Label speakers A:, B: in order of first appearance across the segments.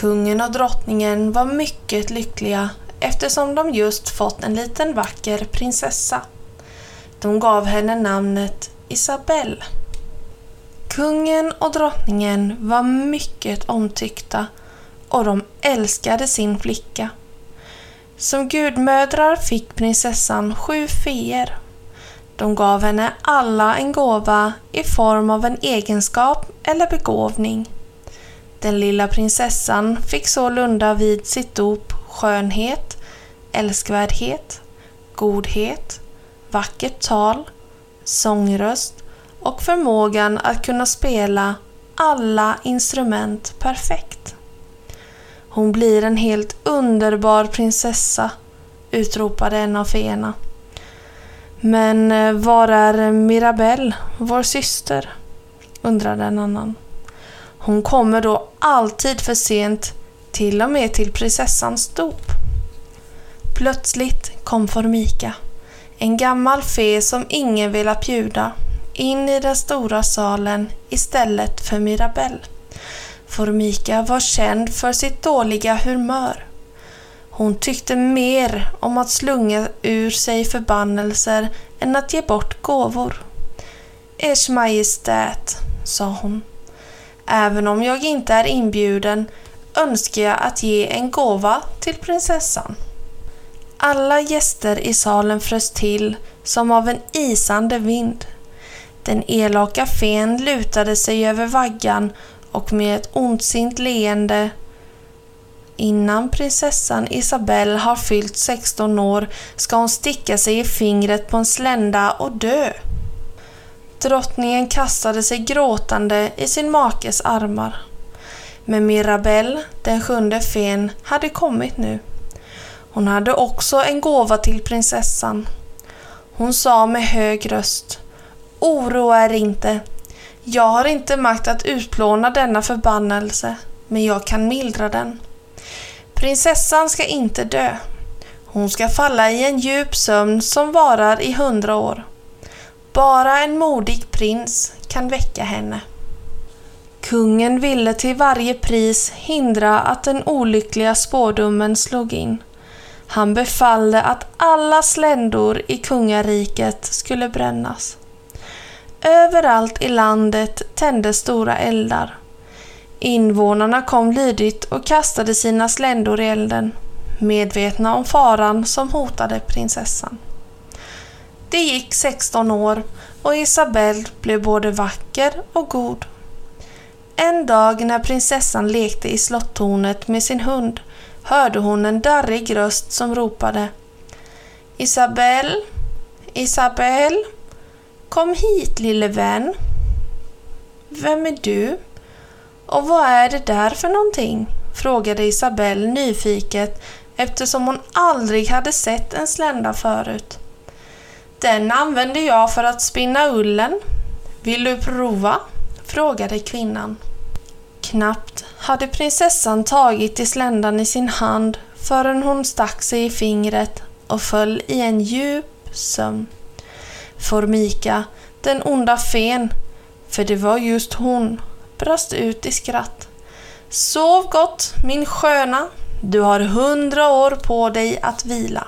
A: Kungen och drottningen var mycket lyckliga eftersom de just fått en liten vacker prinsessa. De gav henne namnet Isabelle. Kungen och drottningen var mycket omtyckta och de älskade sin flicka. Som gudmödrar fick prinsessan sju feer. De gav henne alla en gåva i form av en egenskap eller begåvning. Den lilla prinsessan fick sålunda vid sitt dop skönhet, älskvärdhet, godhet, vackert tal, sångröst och förmågan att kunna spela alla instrument perfekt. Hon blir en helt underbar prinsessa, utropade en av feerna. Men eh, var är Mirabelle, vår syster? undrade en annan. Hon kommer då alltid för sent, till och med till prinsessans dop. Plötsligt kom Formika, en gammal fe som ingen velat bjuda, in i den stora salen istället för Mirabelle. Formika var känd för sitt dåliga humör. Hon tyckte mer om att slunga ur sig förbannelser än att ge bort gåvor. Ers Majestät, sa hon. Även om jag inte är inbjuden önskar jag att ge en gåva till prinsessan. Alla gäster i salen frös till som av en isande vind. Den elaka fen lutade sig över vaggan och med ett ondsint leende Innan prinsessan Isabelle har fyllt 16 år ska hon sticka sig i fingret på en slända och dö. Drottningen kastade sig gråtande i sin makes armar. Men Mirabelle, den sjunde fen, hade kommit nu. Hon hade också en gåva till prinsessan. Hon sa med hög röst Oroa er inte. Jag har inte makt att utplåna denna förbannelse, men jag kan mildra den. Prinsessan ska inte dö. Hon ska falla i en djup sömn som varar i hundra år. Bara en modig prins kan väcka henne. Kungen ville till varje pris hindra att den olyckliga spådomen slog in. Han befallde att alla sländor i kungariket skulle brännas. Överallt i landet tändes stora eldar. Invånarna kom lydigt och kastade sina sländor i elden, medvetna om faran som hotade prinsessan. Det gick 16 år och Isabelle blev både vacker och god. En dag när prinsessan lekte i slottornet med sin hund hörde hon en darrig röst som ropade Isabelle, Isabelle, kom hit lille vän. Vem är du? Och vad är det där för någonting? frågade Isabelle nyfiket eftersom hon aldrig hade sett en slända förut. Den använder jag för att spinna ullen. Vill du prova? frågade kvinnan. Knappt hade prinsessan tagit i sländan i sin hand förrän hon stack sig i fingret och föll i en djup sömn. Formika, den onda fen, för det var just hon, brast ut i skratt. Sov gott, min sköna. Du har hundra år på dig att vila.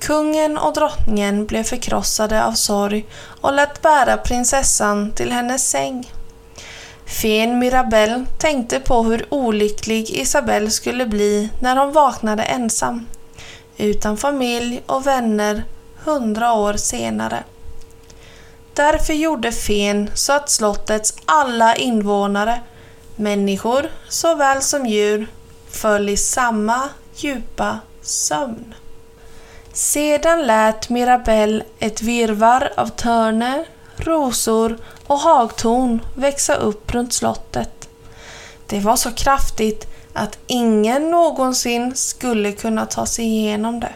A: Kungen och drottningen blev förkrossade av sorg och lät bära prinsessan till hennes säng. Fen Mirabelle tänkte på hur olycklig Isabelle skulle bli när hon vaknade ensam, utan familj och vänner hundra år senare. Därför gjorde fen så att slottets alla invånare, människor såväl som djur, föll i samma djupa sömn. Sedan lät Mirabelle ett virvar av törner, rosor och hagtorn växa upp runt slottet. Det var så kraftigt att ingen någonsin skulle kunna ta sig igenom det.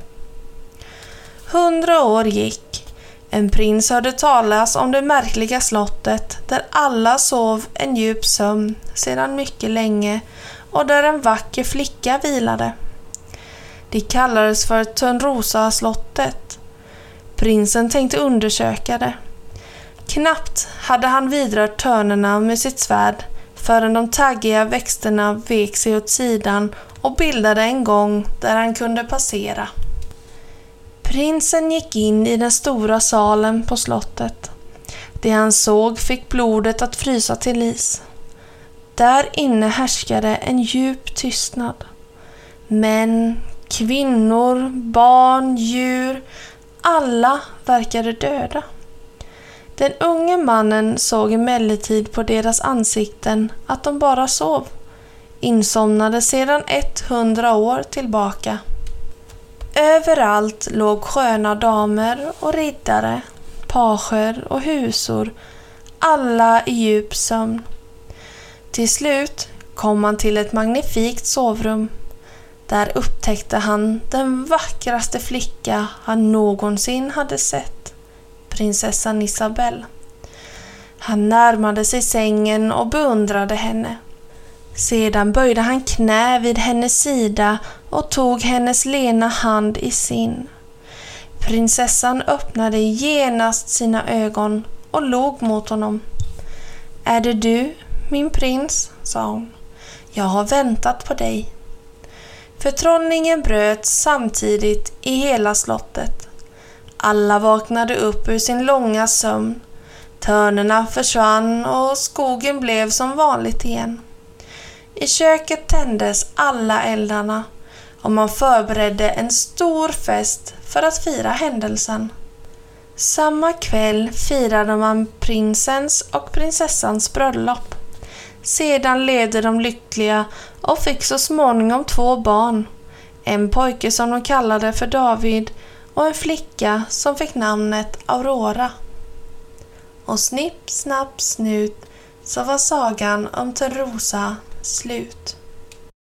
A: Hundra år gick. En prins hörde talas om det märkliga slottet där alla sov en djup sömn sedan mycket länge och där en vacker flicka vilade. Det kallades för Törnrosa-slottet. Prinsen tänkte undersöka det. Knappt hade han vidrört törnerna med sitt svärd förrän de taggiga växterna vek sig åt sidan och bildade en gång där han kunde passera. Prinsen gick in i den stora salen på slottet. Det han såg fick blodet att frysa till is. Där inne härskade en djup tystnad. Män, kvinnor, barn, djur, alla verkade döda. Den unge mannen såg emellertid på deras ansikten att de bara sov, insomnade sedan 100 år tillbaka. Överallt låg sköna damer och riddare, pager och husor, alla i djup sömn. Till slut kom man till ett magnifikt sovrum. Där upptäckte han den vackraste flicka han någonsin hade sett, prinsessan Isabelle. Han närmade sig sängen och beundrade henne. Sedan böjde han knä vid hennes sida och tog hennes lena hand i sin. Prinsessan öppnade genast sina ögon och log mot honom. Är det du, min prins, sa hon. Jag har väntat på dig. Förtrollningen bröt samtidigt i hela slottet. Alla vaknade upp ur sin långa sömn. Törnerna försvann och skogen blev som vanligt igen. I köket tändes alla eldarna och man förberedde en stor fest för att fira händelsen. Samma kväll firade man prinsens och prinsessans bröllop. Sedan levde de lyckliga och fick så småningom två barn. En pojke som de kallade för David och en flicka som fick namnet Aurora. Och snipp, snapp, snut så var sagan om Törnrosa slut.